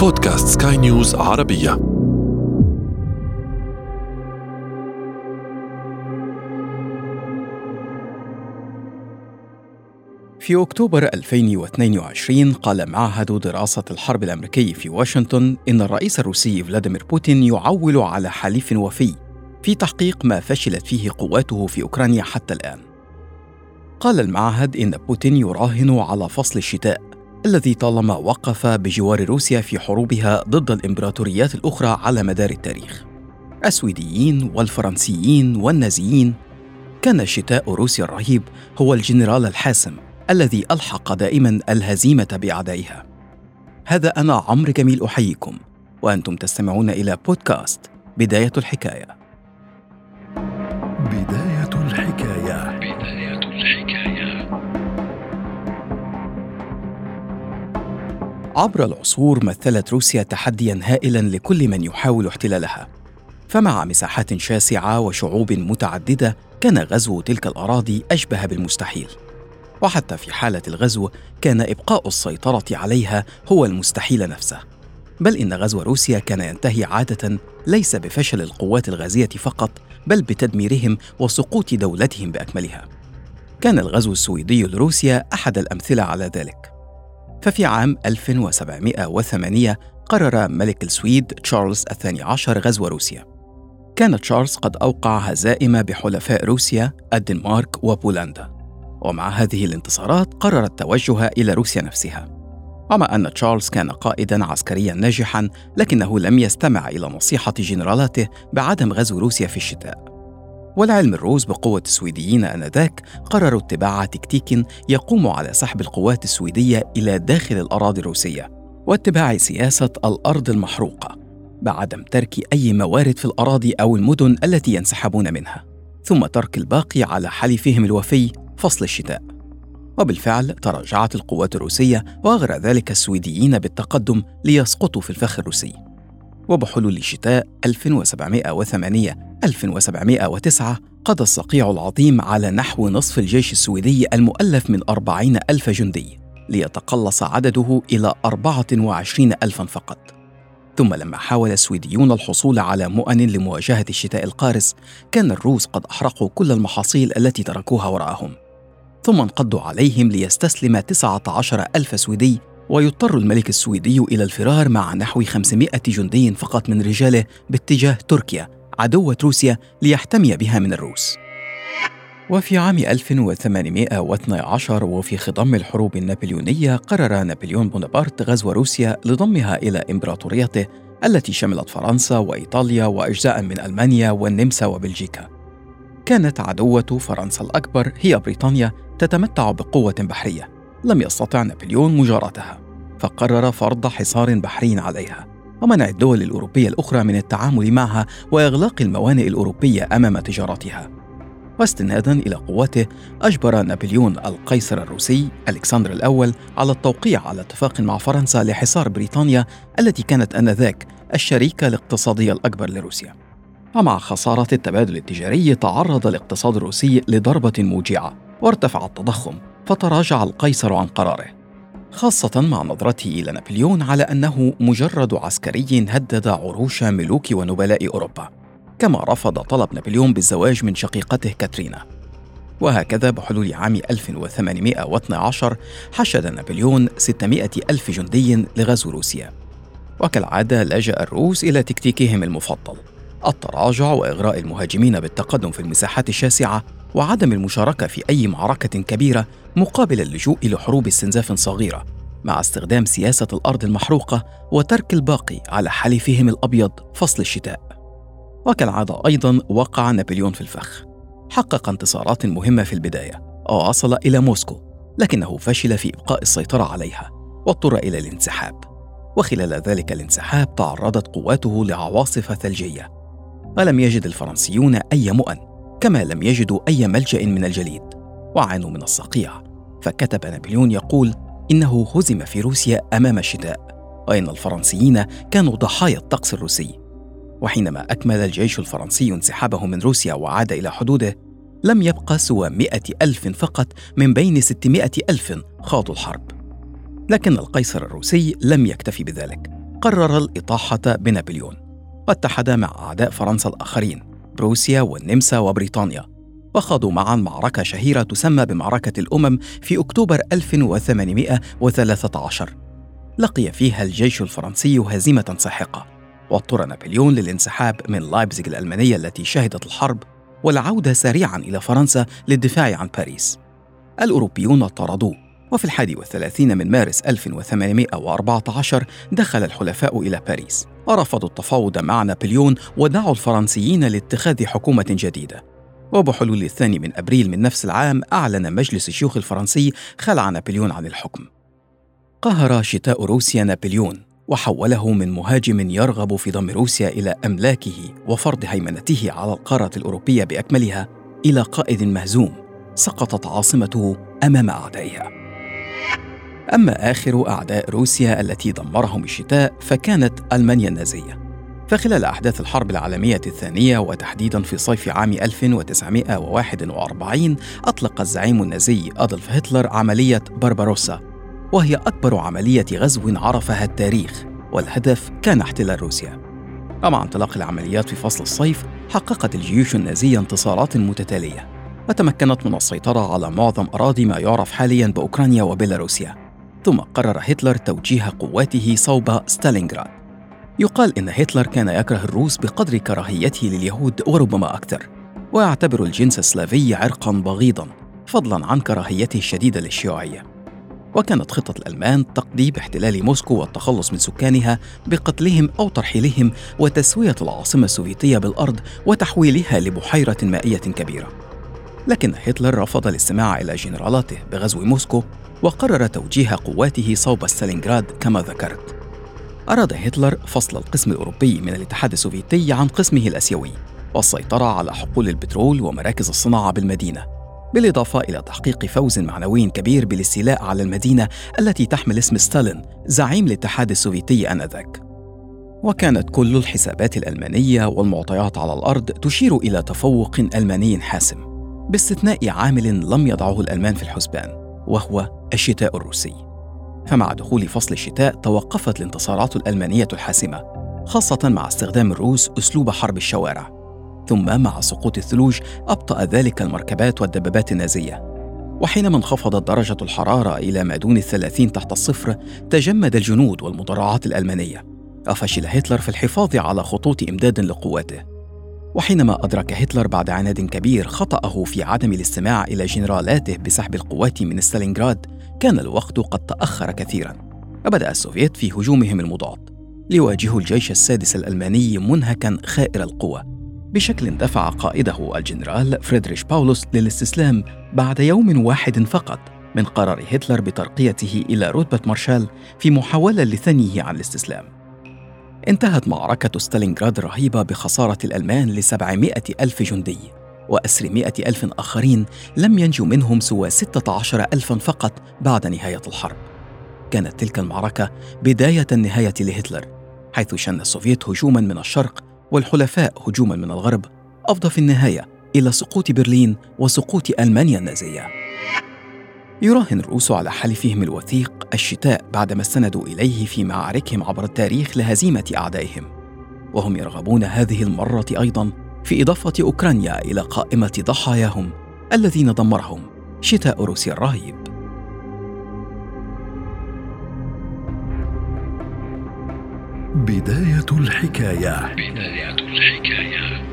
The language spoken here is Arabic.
بودكاست سكاي نيوز عربية في أكتوبر 2022 قال معهد دراسة الحرب الأمريكي في واشنطن إن الرئيس الروسي فلاديمير بوتين يعول على حليف وفي في تحقيق ما فشلت فيه قواته في أوكرانيا حتى الآن. قال المعهد إن بوتين يراهن على فصل الشتاء الذي طالما وقف بجوار روسيا في حروبها ضد الإمبراطوريات الأخرى على مدار التاريخ. السويديين والفرنسيين والنازيين. كان شتاء روسيا الرهيب هو الجنرال الحاسم الذي ألحق دائما الهزيمة بأعدائها. هذا أنا عمرو جميل أحييكم. وأنتم تستمعون إلى بودكاست بداية الحكاية. بداية الحكاية. بداية الحكاية. عبر العصور مثلت روسيا تحديا هائلا لكل من يحاول احتلالها. فمع مساحات شاسعة وشعوب متعددة كان غزو تلك الأراضي أشبه بالمستحيل. وحتى في حالة الغزو كان إبقاء السيطرة عليها هو المستحيل نفسه. بل إن غزو روسيا كان ينتهي عادة ليس بفشل القوات الغازية فقط بل بتدميرهم وسقوط دولتهم بأكملها. كان الغزو السويدي لروسيا أحد الأمثلة على ذلك. ففي عام 1708 قرر ملك السويد تشارلز الثاني عشر غزو روسيا. كان تشارلز قد أوقع هزائم بحلفاء روسيا الدنمارك وبولندا. ومع هذه الانتصارات قرر التوجه إلى روسيا نفسها. ومع أن تشارلز كان قائدا عسكريا ناجحا لكنه لم يستمع إلى نصيحة جنرالاته بعدم غزو روسيا في الشتاء. ولعلم الروس بقوة السويديين آنذاك قرروا اتباع تكتيك يقوم على سحب القوات السويدية إلى داخل الأراضي الروسية واتباع سياسة الأرض المحروقة بعدم ترك أي موارد في الأراضي أو المدن التي ينسحبون منها ثم ترك الباقي على حليفهم الوفي فصل الشتاء. وبالفعل تراجعت القوات الروسية وأغرى ذلك السويديين بالتقدم ليسقطوا في الفخ الروسي. وبحلول شتاء 1708 1709 قضى الصقيع العظيم على نحو نصف الجيش السويدي المؤلف من أربعين ألف جندي ليتقلص عدده إلى أربعة وعشرين ألفا فقط. ثم لما حاول السويديون الحصول على مؤن لمواجهة الشتاء القارس كان الروس قد أحرقوا كل المحاصيل التي تركوها وراءهم. ثم انقضوا عليهم ليستسلم 19 ألف سويدي ويضطر الملك السويدي إلى الفرار مع نحو 500 جندي فقط من رجاله باتجاه تركيا عدوة روسيا ليحتمي بها من الروس. وفي عام 1812 وفي خضم الحروب النابليونية قرر نابليون بونابرت غزو روسيا لضمها إلى إمبراطوريته التي شملت فرنسا وإيطاليا وأجزاء من ألمانيا والنمسا وبلجيكا. كانت عدوة فرنسا الأكبر هي بريطانيا تتمتع بقوة بحرية. لم يستطع نابليون مجاراتها فقرر فرض حصار بحري عليها ومنع الدول الأوروبية الأخرى من التعامل معها وإغلاق الموانئ الأوروبية أمام تجارتها واستنادا إلى قوته أجبر نابليون القيصر الروسي ألكسندر الأول على التوقيع على اتفاق مع فرنسا لحصار بريطانيا التي كانت آنذاك الشريكة الاقتصادية الأكبر لروسيا. ومع خسارة التبادل التجاري تعرض الاقتصاد الروسي لضربة موجعة وارتفع التضخم. فتراجع القيصر عن قراره خاصة مع نظرته إلى نابليون على أنه مجرد عسكري هدد عروش ملوك ونبلاء أوروبا كما رفض طلب نابليون بالزواج من شقيقته كاترينا. وهكذا بحلول عام 1812 حشد نابليون 600 ألف جندي لغزو روسيا. وكالعادة لجأ الروس إلى تكتيكهم المفضل التراجع وإغراء المهاجمين بالتقدم في المساحات الشاسعة وعدم المشاركة في أي معركة كبيرة مقابل اللجوء إلى حروب استنزاف صغيرة مع استخدام سياسة الأرض المحروقة وترك الباقي على حليفهم الأبيض فصل الشتاء. وكالعادة أيضا وقع نابليون في الفخ. حقق انتصارات مهمة في البداية ووصل إلى موسكو لكنه فشل في إبقاء السيطرة عليها واضطر إلى الانسحاب. وخلال ذلك الانسحاب تعرضت قواته لعواصف ثلجية. ولم يجد الفرنسيون أي مؤن. كما لم يجدوا أي ملجأ من الجليد وعانوا من الصقيع. فكتب نابليون يقول إنه هزم في روسيا أمام الشتاء وإن الفرنسيين كانوا ضحايا الطقس الروسي. وحينما أكمل الجيش الفرنسي انسحابه من روسيا وعاد إلى حدوده لم يبقى سوى مئة ألف فقط من بين ستمائة ألف خاضوا الحرب. لكن القيصر الروسي لم يكتفي بذلك قرر الإطاحة بنابليون واتحد مع أعداء فرنسا الآخرين. بروسيا والنمسا وبريطانيا. وخاضوا معا معركة شهيرة تسمى بمعركة الأمم في أكتوبر 1813 لقي فيها الجيش الفرنسي هزيمة ساحقة واضطر نابليون للانسحاب من لايبزيغ الألمانية التي شهدت الحرب والعودة سريعا إلى فرنسا للدفاع عن باريس. الأوروبيون طردوه وفي الحادي والثلاثين من مارس 1814 دخل الحلفاء إلى باريس. ورفضوا التفاوض مع نابليون ودعوا الفرنسيين لاتخاذ حكومة جديدة. وبحلول الثاني من أبريل من نفس العام أعلن مجلس الشيوخ الفرنسي خلع نابليون عن الحكم. قهر شتاء روسيا نابليون وحوله من مهاجم يرغب في ضم روسيا إلى أملاكه وفرض هيمنته على القارة الأوروبية بأكملها إلى قائد مهزوم سقطت عاصمته أمام أعدائها. أما آخر أعداء روسيا التي دمرهم الشتاء فكانت ألمانيا النازية. فخلال أحداث الحرب العالمية الثانية وتحديدا في صيف عام 1941 أطلق الزعيم النازي أدولف هتلر عملية برباروسا وهي أكبر عملية غزو عرفها التاريخ والهدف كان احتلال روسيا. ومع انطلاق العمليات في فصل الصيف حققت الجيوش النازية انتصارات متتالية وتمكنت من السيطرة على معظم أراضي ما يعرف حاليا بأوكرانيا وبيلاروسيا. ثم قرر هتلر توجيه قواته صوب ستالينغراد يقال إن هتلر كان يكره الروس بقدر كراهيته لليهود وربما أكثر ويعتبر الجنس السلافي عرقا بغيضا فضلا عن كراهيته الشديدة للشيوعية وكانت خطة الألمان تقضيب احتلال موسكو والتخلص من سكانها بقتلهم أو ترحيلهم وتسوية العاصمة السوفيتية بالأرض وتحويلها لبحيرة مائية كبيرة. لكن هتلر رفض الاستماع إلى جنرالاته بغزو موسكو وقرر توجيه قواته صوب ستالينغراد كما ذكرت. أراد هتلر فصل القسم الأوروبي من الاتحاد السوفيتي عن قسمه الآسيوي والسيطرة على حقول البترول ومراكز الصناعة بالمدينة بالإضافة إلى تحقيق فوز معنوي كبير بالاستيلاء على المدينة التي تحمل اسم ستالين زعيم الاتحاد السوفيتي آنذاك وكانت كل الحسابات الألمانية والمعطيات على الأرض تشير إلى تفوق ألماني حاسم باستثناء عامل لم يضعه الألمان في الحسبان وهو الشتاء الروسي. فمع دخول فصل الشتاء توقفت الانتصارات الألمانية الحاسمة خاصة مع استخدام الروس أسلوب حرب الشوارع. ثم مع سقوط الثلوج أبطأ ذلك المركبات والدبابات النازية. وحينما انخفضت درجة الحرارة إلى ما دون الثلاثين تحت الصفر تجمد الجنود والمدرعات الألمانية. وفشل هتلر في الحفاظ على خطوط إمداد لقواته. وحينما أدرك هتلر بعد عناد كبير خطأه في عدم الاستماع إلى جنرالاته بسحب القوات من ستالينغراد كان الوقت قد تأخر كثيرا. وبدأ السوفيت في هجومهم المضاد ليواجهوا الجيش السادس الألماني منهكا خائر القوى. بشكل دفع قائده الجنرال فريدريش باولوس للاستسلام بعد يوم واحد فقط من قرار هتلر بترقيته إلى رتبة مارشال في محاولة لثنيه عن الاستسلام. انتهت معركة ستالينغراد الرهيبة بخسارة الألمان لسبعمائة ألف جندي وأسر مائة ألف آخرين لم ينجو منهم سوى ستة عشر ألفا فقط بعد نهاية الحرب. كانت تلك المعركة بداية النهاية لهتلر حيث شن السوفيت هجوما من الشرق والحلفاء هجوما من الغرب افضى في النهاية إلى سقوط برلين وسقوط ألمانيا النازية. يراهن الروس على حلفهم الوثيق الشتاء بعدما استندوا إليه في معاركهم عبر التاريخ لهزيمة أعدائهم. وهم يرغبون هذه المرة أيضا في إضافة أوكرانيا إلى قائمة ضحاياهم الذين دمرهم شتاء روسيا الرهيب. بداية الحكاية. بداية الحكاية.